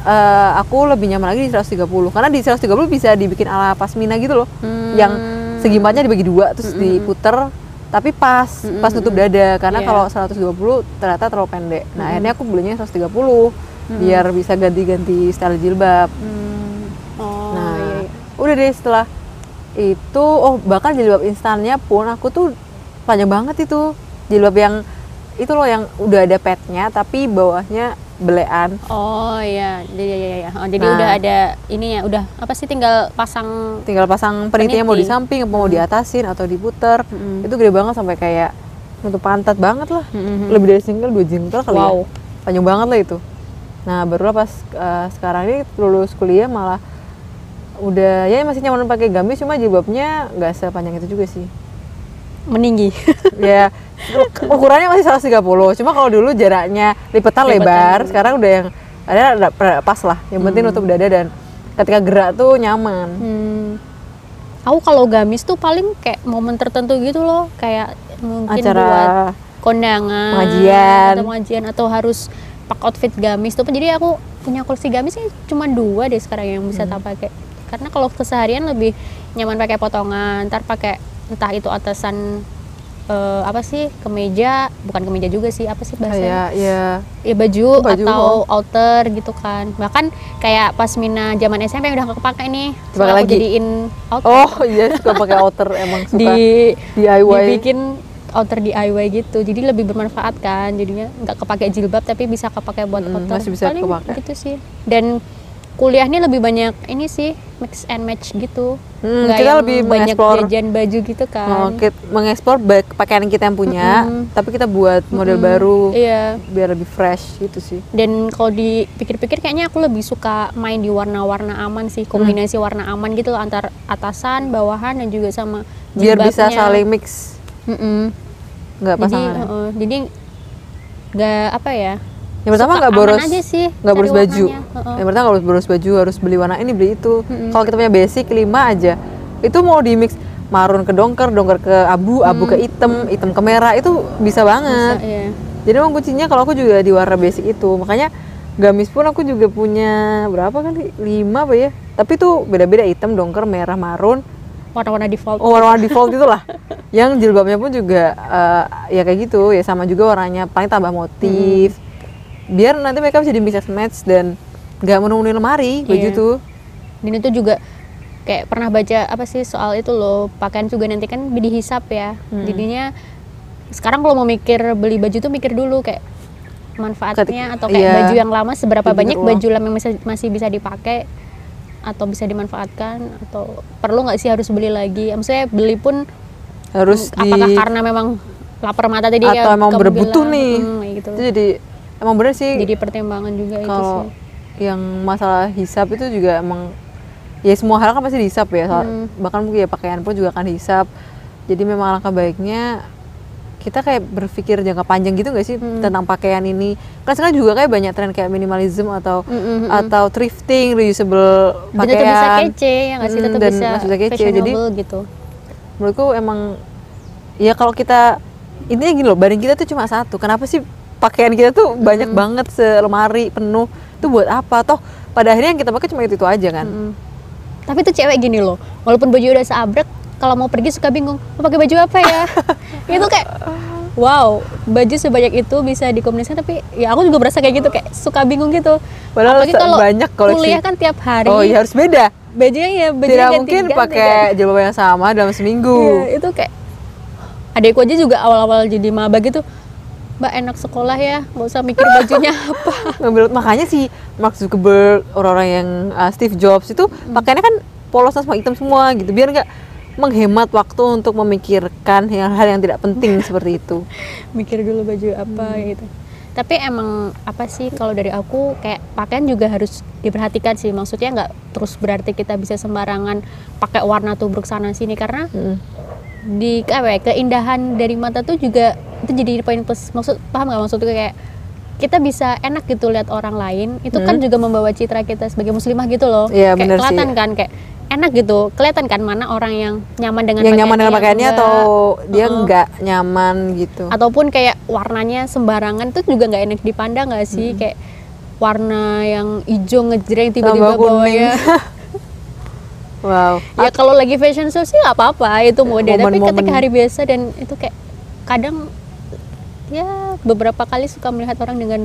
eh, aku lebih nyaman lagi di 130 karena di 130 bisa dibikin ala pasmina gitu loh,
Hmm.
yang segi empatnya dibagi dua terus diputer tapi pas pas nutup dada. Karena
Iya.
kalau 120 ternyata terlalu pendek. Nah akhirnya aku belinya 130 biar bisa ganti-ganti style jilbab.
Hmm. oh
Nah
iya, iya.
udah deh setelah itu oh bahkan jilbab instannya pun aku tuh panjang banget itu jilbab yang itu loh yang udah ada petnya tapi bawahnya belean
Oh iya, jadi iya, iya, iya. Oh, jadi
Nah.
udah ada ini ya, udah apa sih tinggal pasang
tinggal pasang penitinya mau di
Peniti.
samping apa mau diatasin atau diputer
Mm.
itu gede banget sampai kayak nutup pantat banget lah
Mhm.
lebih dari single dua jengkal kali
Wow.
ya panjang banget lah itu nah barulah pas eh, sekarang ini lulus kuliah malah udah ya masih nyaman pakai gamis cuma jilbabnya nggak sepanjang itu juga sih
meninggi *laughs*
ya ukurannya masih 130 cuma kalau dulu jaraknya lipetan
Lipetan.
lebar sekarang udah yang ada pas lah yang penting nutup dada dan ketika gerak tuh nyaman
Hmm. Aku kalau gamis tuh paling kayak momen tertentu gitu loh, kayak mungkin buat
acara
kondangan,
Pengajian.
atau pengajian atau harus pakai outfit gamis tuh. Jadi aku punya koleksi gamis sih cuma dua deh sekarang yang bisa tak pakai. Karena kalau keseharian lebih nyaman pakai potongan, ntar pakai entah itu atasan eh, apa sih kemeja, bukan kemeja juga sih, apa sih bahasanya?
kayak ya
ya baju,
Oh, baju,
atau outer gitu kan bahkan kayak pas Mina zaman SMP udah gak kepake nih aku
lagi?
jadiin outer
oh iya suka pakai outer emang *laughs* suka
di
DIY
dibikin outer DIY gitu. Jadi lebih bermanfaat kan jadinya nggak kepake jilbab tapi bisa kepake buat
Mm,
outer.
masih bisa
Paling
kepake.
gitu sih. Dan kuliahnya lebih banyak ini sih mix and match gitu.
Hmm,
Nggak
kita lebih
banyak jajan baju gitu
Oh,
kan
kita mengeksplor pakaian kita yang punya
Mm-mm.
tapi kita buat model
Mm-mm.
baru
iya.
biar lebih fresh gitu sih.
Dan kalau dipikir-pikir kayaknya aku lebih suka main di warna-warna aman sih kombinasi warna aman gitu loh, antar atasan bawahan dan juga sama
biar bisa saling mix
Mm-mm.
nggak
jadi
pasangan
uh-uh, jadi nggak apa ya
yang pertama nggak boros
aja sih
nggak boros baju.
Uh-uh.
yang pertama nggak boros boros baju harus beli warna ini beli itu
Mm-mm.
kalau kita punya basic lima aja itu mau di mix marun ke dongker dongker ke abu abu ke hitam hitam ke merah itu bisa
Bisa,
banget
iya.
jadi emang kuncinya kalau aku juga di warna basic itu makanya gamis pun aku juga punya berapa kali lima apa ya tapi tuh beda-beda hitam dongker merah marun
warna-warna default
oh warna-warna default itulah *laughs* yang jilbabnya pun juga eh, ya kayak gitu ya sama juga warnanya paling tambah motif biar nanti mereka bisa di mix and match dan nggak menemui lemari baju
Iya.
tuh
dan itu juga kayak pernah baca apa sih soal itu loh pakaian juga nanti kan dihisap ya
Hmm.
jadinya sekarang kalau mau mikir beli baju tuh mikir dulu kayak manfaatnya
Ketik-
atau kayak
iya.
baju yang lama seberapa banyak
uang.
baju lama yang masih, masih bisa dipakai atau bisa dimanfaatkan atau perlu nggak sih harus beli lagi? Maksudnya beli pun
harus di
apakah karena memang lapar mata tadi
atau
kayak
emang
bilang,
nih?
Hmm, gitu.
Itu jadi emang bener sih.
Jadi pertimbangan juga itu
kalau
sih.
yang masalah hisap itu juga emang ya semua hal kan pasti dihisap ya.
Hmm.
bahkan mungkin ya pakaian pun juga akan dihisap. Jadi memang alangkah baiknya kita kayak berpikir jangka panjang gitu nggak sih
Hmm.
tentang pakaian ini kan sekarang juga kayak banyak tren kayak minimalism atau
Mm, mm, mm.
atau thrifting reusable
dan tetap bisa
pakaian
kece ya nggak sih
Hmm,
tetap
dan
bisa
bisa kece. Jadi-
gitu
menurutku emang ya kalau kita intinya gini loh badan kita tuh cuma satu kenapa sih pakaian kita tuh banyak banget selemari penuh itu buat apa toh pada akhirnya yang kita pakai cuma itu itu aja kan
Mm. Tapi tuh cewek gini loh, walaupun baju udah seabrek, kalau mau pergi suka bingung, mau pakai baju apa ya? *laughs* itu kayak, wow, baju sebanyak itu bisa dikombinasikan, tapi ya aku juga berasa kayak gitu, kayak suka bingung gitu.
Padahal
Apalagi kalau
banyak koleksi.
kuliah kan tiap hari,
oh iya harus beda
bajunya ya baju
tidak mungkin pakai jilbab yang sama dalam seminggu
Iya, itu kayak adekku aja juga awal-awal jadi maba gitu, mbak enak sekolah ya, nggak usah mikir bajunya *laughs* apa.
ngambil makanya sih Mark Zuckerberg orang-orang yang uh, Steve Jobs itu pakaiannya kan polos sama hitam semua gitu biar nggak menghemat waktu untuk memikirkan hal-hal yang tidak penting *laughs* seperti itu
mikir dulu baju apa
Hmm.
gitu tapi emang apa sih kalau dari aku kayak pakaian juga harus diperhatikan sih maksudnya nggak terus berarti kita bisa sembarangan pakai warna tubruk sana sini karena
Mm.
di apa ya, keindahan dari mata tuh juga itu jadi poin plus maksud paham nggak maksudnya kayak kita bisa enak gitu lihat orang lain itu kan juga membawa citra kita sebagai muslimah gitu loh
Hmm. Iya,
kayak
sih.
kelihatan kan kayak enak gitu. Kelihatan kan mana orang yang nyaman dengan
yang nyaman dengan
pakaiannya,
atau dia nggak nyaman gitu.
Ataupun kayak warnanya sembarangan tuh juga nggak enak dipandang nggak sih? Kayak warna yang hijau ngejreng tiba-tiba bawahnya *laughs*
wow.
Ya kalau lagi fashion show sih nggak apa-apa itu mode. Tapi
Momen-momen.
ketika hari biasa dan itu kayak kadang ya beberapa kali suka melihat orang dengan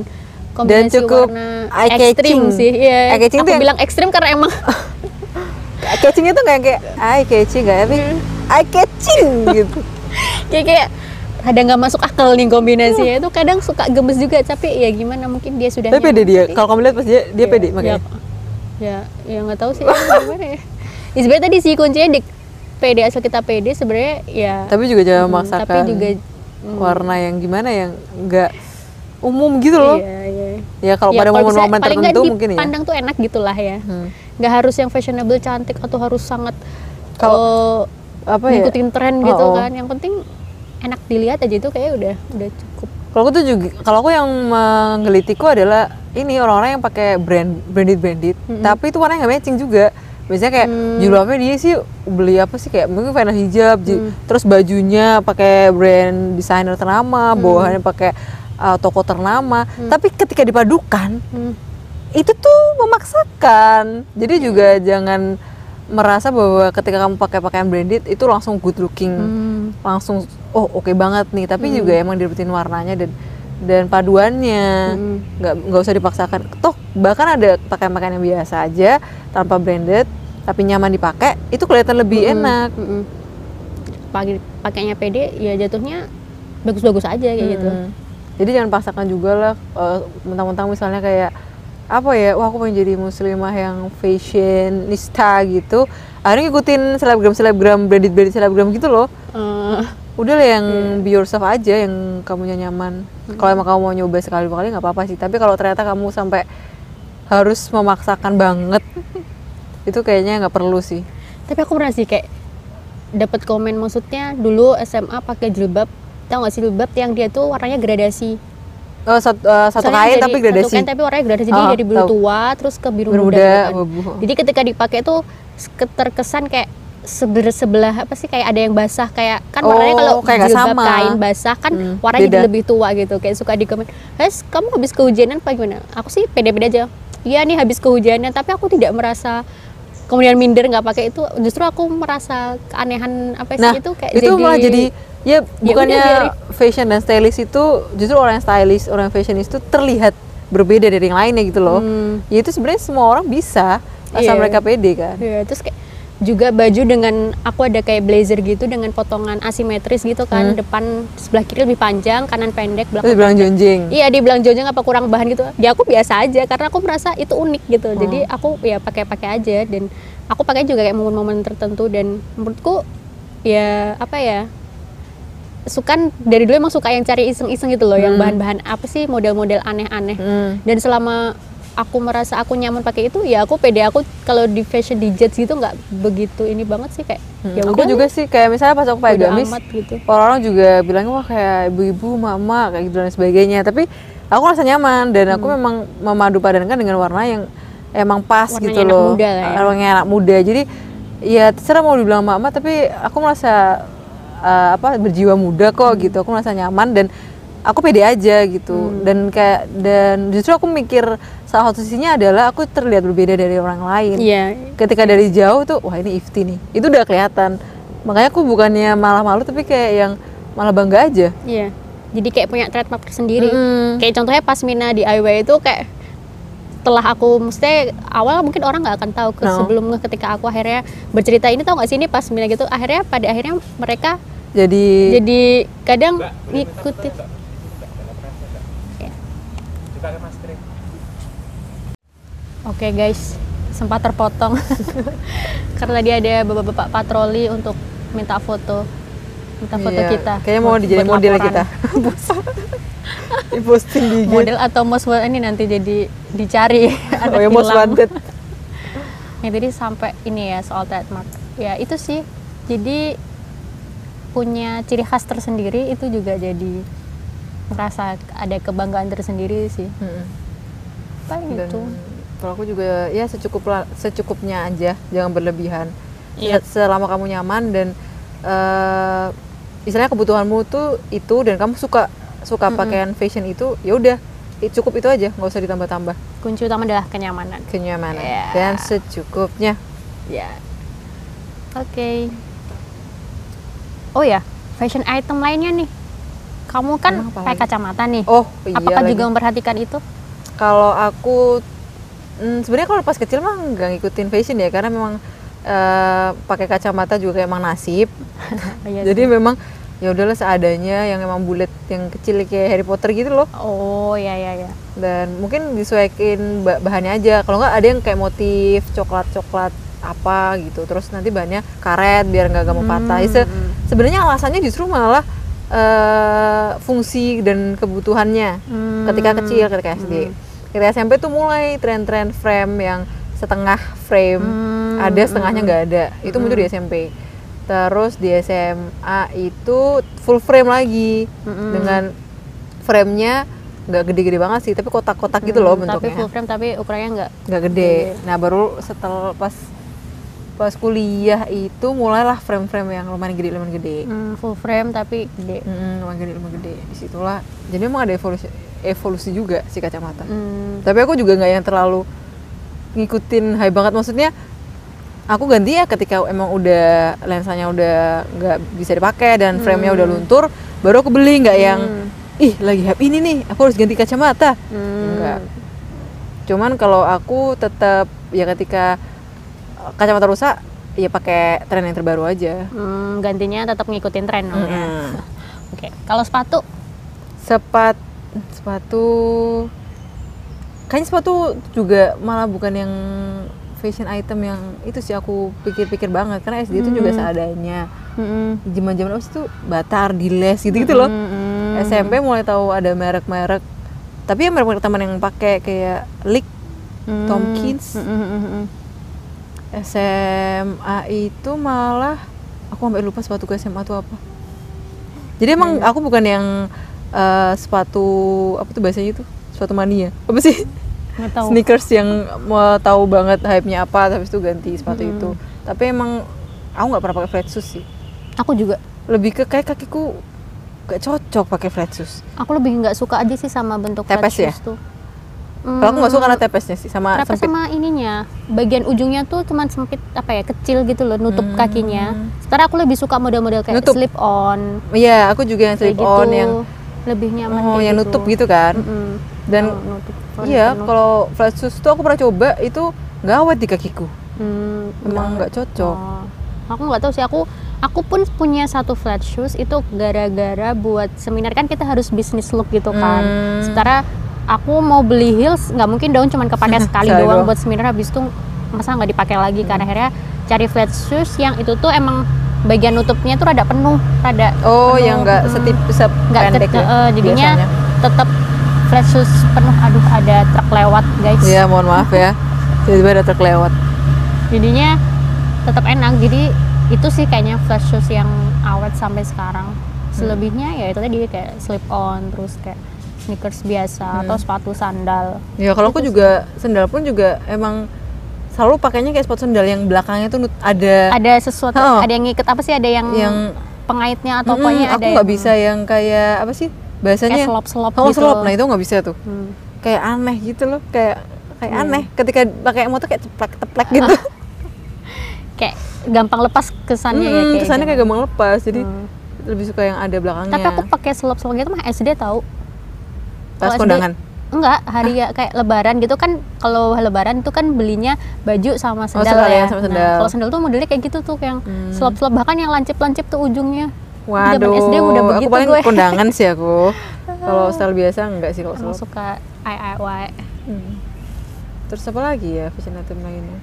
kombinasi
cukup
warna ekstrim sih. Ya
Eye-catching
aku bilang ekstrim karena emang *laughs*
catching itu nggak kayak eye catching nggak tapi
Hmm.
eye catching gitu. *laughs*
Kayak kayak ada nggak masuk akal nih kombinasinya. Itu kadang suka gemes juga tapi ya gimana mungkin dia sudah
tapi pede dia kalau kamu lihat pas dia dia
Ya,
pede
ya,
makanya
ya ya nggak tahu sih gimana ya. Ya, sebenarnya tadi sih kuncinya di pede asal kita pede sebenarnya ya
tapi juga jangan
mm,
memaksakan
tapi juga
warna yang gimana yang nggak umum gitu loh.
Iya, iya.
ya kalau
Ya,
pada momen-momen tertentu mungkin ya.
dipandang tuh enak gitulah ya.
Hmm.
Nggak harus yang fashionable cantik atau harus sangat
Kalau-
eh,
apa ya
ngikutin tren
Oh,
gitu
oh.
kan. Yang penting enak dilihat aja itu kayak udah udah cukup.
kalau aku tuh juga kalau aku yang menggelitiku adalah ini orang-orang yang pakai brand branded branded tapi itu warnanya nggak matching juga biasanya kayak
Hmm.
jilbabnya dia sih beli apa sih kayak mungkin final hijab
Hmm.
terus bajunya pakai brand desainer ternama
Hmm.
bawahannya pakai uh, toko ternama tapi ketika dipadukan
Hmm.
Itu tuh memaksakan jadi juga jangan merasa bahwa ketika kamu pakai pakaian branded itu langsung good looking
Hmm.
langsung oh oke banget nih tapi juga emang direbutin warnanya dan dan paduannya
Hmm.
nggak nggak usah dipaksakan toh bahkan ada pakaian-pakaian yang biasa aja tanpa branded tapi nyaman dipakai itu kelihatan lebih enak
Mm-mm. Pakai pakainya pede ya jatuhnya bagus-bagus aja kayak gitu.
Hmm. jadi jangan paksakan juga lah eh, mentang-mentang misalnya kayak apa ya wah aku pengen jadi muslimah yang fashionista gitu. Akhirnya ngikutin selebgram selebgram branded branded selebgram gitu loh.
Eh,
udah lah yang be yourself aja yang kamunya nyaman. Kalau emang kamu mau nyoba sekali dua kali nggak apa-apa sih. Tapi kalau ternyata kamu sampai harus memaksakan banget *laughs* itu kayaknya nggak perlu sih.
Tapi aku pernah sih kayak dapat komen maksudnya dulu SMA pakai jilbab. Tahu nggak sih jilbab yang dia tuh warnanya gradasi
oh, satu, eh, satu kain
jadi-
tapi gradasi
satu kain tapi warnanya gradasi jadi
Ah,
dari biru
tahu.
tua terus ke biru,
Biru
muda,
muda,
gitu kan. jadi ketika dipakai tuh ke- terkesan kayak sebelah sebelah apa sih kayak ada yang basah kayak kan warnanya
Oh,
kalau
kayak
jilbab
sama.
kain basah kan
Hmm,
warnanya jadi lebih tua gitu kayak suka di komen guys kamu habis kehujanan apa gimana aku sih pede-pede aja iya nih habis kehujanan tapi aku tidak merasa kemudian minder nggak pakai itu justru aku merasa keanehan apa sih
nah
itu kayak
itu malah jadi ya bukannya
biarin.
fashion dan stylist itu justru orang yang stylist orang yang fashionist itu terlihat berbeda dari yang lainnya gitu loh
Hmm.
ya itu sebenarnya semua orang bisa asal
Iya.
mereka pede kan
Iya, terus kayak juga baju dengan aku ada kayak blazer gitu dengan potongan asimetris gitu kan depan sebelah kiri lebih panjang kanan pendek belakang
bilang jonjeng.
Iya dibilang jonjang apa kurang bahan gitu. Ya aku biasa aja karena aku merasa itu unik gitu. Jadi aku ya pakai-pakai aja dan aku pakai juga kayak momen-momen tertentu dan menurutku ya apa ya sukan dari dulu emang suka yang cari iseng-iseng gitu loh yang bahan-bahan apa sih model-model aneh-aneh.
Hmm.
dan selama aku merasa aku nyaman pakai itu ya aku pede. Aku kalau di fashion di judge gitu nggak begitu ini banget sih kayak
Hmm,
ya
aku
udah.
juga sih kayak misalnya pas aku pakai gamis
gitu.
orang-orang juga bilang wah kayak ibu-ibu mama kayak gitu dan sebagainya. Tapi aku rasa nyaman dan aku memang memadu padankan dengan warna yang emang pas
Hmm. Warnanya
gitu
anak
loh.
muda lah ya.
warnanya anak muda. Jadi ya terserah mau dibilang mama tapi aku merasa uh, apa berjiwa muda kok
Hmm.
gitu. Aku merasa nyaman dan aku pede aja gitu.
Hmm.
dan kayak dan justru aku mikir salah satu sisinya adalah aku terlihat berbeda dari orang lain.
Iya.
Ketika dari jauh tuh wah ini Ifti nih. Itu udah kelihatan. Makanya aku bukannya malah malu tapi kayak yang malah bangga aja.
Iya. Jadi kayak punya trademark tersendiri.
Mm.
kayak contohnya pas Mina di IW itu kayak setelah aku mesti awal mungkin orang nggak akan tahu ke
No.
sebelum ketika aku akhirnya bercerita ini tau gak sih? Ini pas Mina gitu akhirnya pada akhirnya mereka
jadi
jadi kadang ngikutin Ya. Oke guys, sempat terpotong *laughs* karena dia ada bapak-bapak patroli untuk minta foto, minta foto
iya,
kita.
kayaknya mau dijadi model
laporan.
kita *laughs* di posting di.
Model atau most wa- ini nanti jadi dicari *laughs* ada
oh ya most wanted
Ya, jadi sampai ini ya soal trademark. Ya itu sih. Jadi punya ciri khas tersendiri itu juga jadi merasa ada kebanggaan tersendiri sih.
Mm-mm.
Paling
dan
itu.
Kalau aku juga ya secukup secukupnya aja jangan berlebihan
Iya.
Se- selama kamu nyaman dan eh istilahnya kebutuhanmu tuh itu dan kamu suka suka pakaian fashion itu ya udah cukup itu aja nggak usah ditambah-tambah
Kunci utama adalah kenyamanan.
kenyamanan
Iya.
dan secukupnya
Ya. Oke. Oh ya, fashion item lainnya nih. Kamu kan pakai
lagi?
kacamata nih.
oh iya
Apakah
lagi.
juga memperhatikan itu?
kalau aku mm, sebenarnya kalau pas kecil mah nggak ngikutin fashion ya karena memang eh, pakai kacamata juga emang nasib *laughs*
Iya
jadi memang ya udahlah seadanya yang emang bulat yang kecil kayak Harry Potter gitu loh
Oh ya ya ya.
dan mungkin disesuaikan ba- bahannya aja kalau nggak ada yang kayak motif coklat coklat apa gitu terus nanti bahannya karet biar nggak gampang patah Ya, se-
Hmm.
sebenarnya alasannya justru malah eh, fungsi dan kebutuhannya
Hmm.
ketika kecil ketika SD. Ketika SMP tuh mulai tren-tren frame yang setengah frame,
Hmm,
ada setengahnya nggak ada. Itu muncul di SMP. Terus di SMA itu full frame lagi
Mm-mm.
dengan framenya nggak gede-gede banget sih, tapi kotak-kotak gitu loh
Hmm, Tapi
bentuknya
full frame tapi ukurannya nggak.
nggak gede. Nah baru setelah pas pas kuliah itu mulailah frame-frame yang lumayan gede lumayan gede.
Hmm, full frame tapi gede.
Mm, lumayan gede lumayan gede. Di situlah. Jadi memang ada evolusi evolusi juga si kacamata.
Hmm,
Tapi aku juga nggak yang terlalu ngikutin high banget. Maksudnya aku ganti ya ketika emang udah lensanya udah nggak bisa dipakai dan frame-nya udah luntur, baru aku beli nggak yang ih lagi hype ini nih, aku harus ganti kacamata.
Hmm.
Enggak. Cuman kalau aku tetap ya ketika kacamata rusak ya pakai tren yang terbaru aja.
Hmm, gantinya tetap ngikutin tren ya.
Mm-mm. *laughs*
Oke, kalau sepatu
Sepat sepatu kayaknya sepatu juga malah bukan yang fashion item yang itu sih aku pikir-pikir banget karena SD itu juga seadanya. Zaman-zaman apa sih tuh Batar, Diles gitu-gitu loh.
Mm-mm.
SMP mulai tahu ada merek-merek tapi ya merek-merek teman yang pakai kayak Lick,
Mm.
Tomkins.
Mm-mm.
SMA itu malah aku sampai lupa sepatu ke SMA itu apa. Jadi emang aku bukan yang eh, sepatu apa tuh bahasanya itu sepatu mania apa sih
tahu.
sneakers yang mau tahu banget hype-nya apa habis itu ganti sepatu itu. Tapi emang aku nggak pernah pakai flat shoes sih.
Aku juga.
Lebih ke kayak kakiku gak cocok pakai flat shoes.
Aku lebih nggak suka aja sih sama bentuk flat
Tepes ya?
shoes tuh.
Kalau aku nggak suka karena tepesnya sih sama
Kenapa
sempit.
sama ininya? Bagian ujungnya tuh cuman sempit apa ya, kecil gitu loh, nutup
Hmm.
kakinya. Sekarang aku lebih suka model-model kayak
Nutup.
slip on.
Iya, aku juga yang slip
kayak
on
gitu.
yang
lebih nyaman
oh yang nutup gitu kan.
Mm-mm.
Dan
Oh, nutup
Iya, kalau flat shoes tuh aku pernah coba itu nggak awet di kakiku.
Hmm,
Emang nggak cocok.
Oh. Aku nggak tahu sih aku aku pun punya satu flat shoes itu gara-gara buat seminar kan kita harus bisnis look gitu kan.
Hmm.
Sementara aku mau beli heels nggak mungkin dong cuman kepake *laughs* sekali
Sekali
doang
doang.
buat seminar habis itu masa nggak dipakai lagi kan akhirnya cari flat shoes yang itu tuh emang bagian nutupnya tuh rada penuh, rada
Oh,
penuh,
yang nggak
mm,
setip sependek
ke-
ya,
eh, jadinya
biasanya.
tetap flat shoes penuh. Aduh ada truk lewat guys.
Iya, mohon maaf ya. Tiba-tiba ada truk lewat.
jadinya tetap enak jadi itu sih kayaknya flat shoes yang awet sampai sekarang selebihnya ya itu tadi kayak slip on terus kayak sneakers biasa atau sepatu sandal
Ya kalau aku juga sendal pun juga emang selalu pakainya kayak sepatu sendal yang belakangnya tuh ada
ada sesuatu
Oh.
ada yang ngiket apa sih? Ada yang,
yang
pengaitnya atau
Mm-mm,
pokoknya
aku nggak bisa yang kayak apa sih? Bahasanya
kayak selop-selop
oh
gitu.
selop. Nah itu nggak bisa tuh.
Hmm.
kayak aneh gitu loh kayak kayak
Hmm.
aneh. Ketika pakai motor kayak ceplek teplek gitu. *laughs*
Kayak gampang lepas kesannya ya
Mm,
kayak
kesannya
gitu.
kayak gampang lepas. Jadi
Hmm.
lebih suka yang ada belakangnya.
Tapi aku pakai selop-selop gitu mah SD tahu.
Pas kondangan
enggak hari ya kayak lebaran gitu kan kalau lebaran itu kan belinya baju sama sendal
sekalian
ya
sama
Nah,
sendal.
kalau sendal tuh modelnya kayak gitu tuh yang
Hmm.
selop-selop bahkan yang lancip-lancip tuh ujungnya
Waduh,
Zaman SD udah
aku
begitu
paling
gue.
kondangan sih aku. *laughs* Kalau style biasa enggak sih kalau selop.
suka IIY
Hmm. Terus apa lagi ya fashion item lainnya?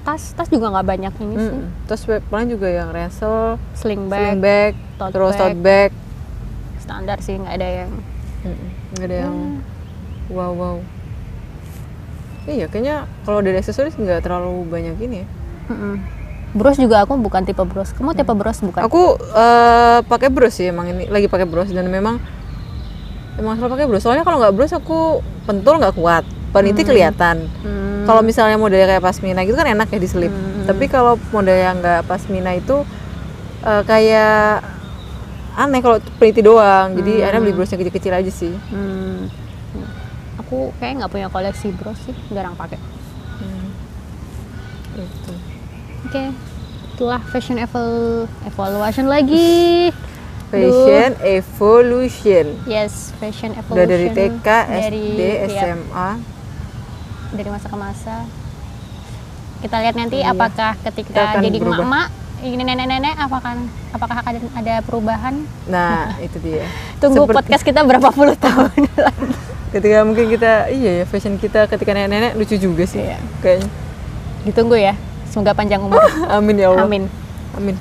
tas tas juga nggak banyak ini sih
Mm-mm. Terus paling juga yang ransel,
sling
sling
bag
bag,
tote
terus
bag.
tote bag.
standar sih nggak ada yang
Mm-mm. Nggak ada yang
Hmm.
Wow wow. Iya kayaknya kalau dari aksesoris nggak terlalu banyak ini ya.
Mm-mm. bros juga aku bukan tipe bros kamu tipe bros bukan
Aku eh, pakai bros sih emang ini lagi pakai bros dan memang emang selalu pakai bros. Soalnya kalau nggak bros aku pentul nggak kuat, peniti kelihatan.
Hmm.
Kalau misalnya modelnya kayak pasmina gitu kan enak ya diselip.
Hmm.
Tapi kalau model yang nggak pasmina itu eh, kayak aneh kalau peniti doang. Jadi akhirnya beli brosnya kecil-kecil aja sih.
Hmm. Aku kayak nggak punya koleksi bros sih jarang pakai
Gitu.
Oke, itulah fashion eval evaluation lagi.
Fashion evolution.
Yes, fashion evolution.
Udah dari TK,
dari,
SD,
ya,
SMA.
dari masa ke masa. Kita lihat nanti
Iya.
apakah
Kita
ketika
akan
jadi
berubah.
emak-emak, ini nenek-nenek, apakah apakah akan ada perubahan?
Nah, itu dia. *laughs*
Tunggu
Seperti-
podcast kita berapa puluh tahun *laughs* lagi.
Ketika mungkin kita, iya ya, fashion kita ketika nenek-nenek lucu juga sih.
Iya.
Kayaknya.
Ditunggu ya. Semoga panjang umur. *laughs*
Amin ya Allah.
Amin.
Amin.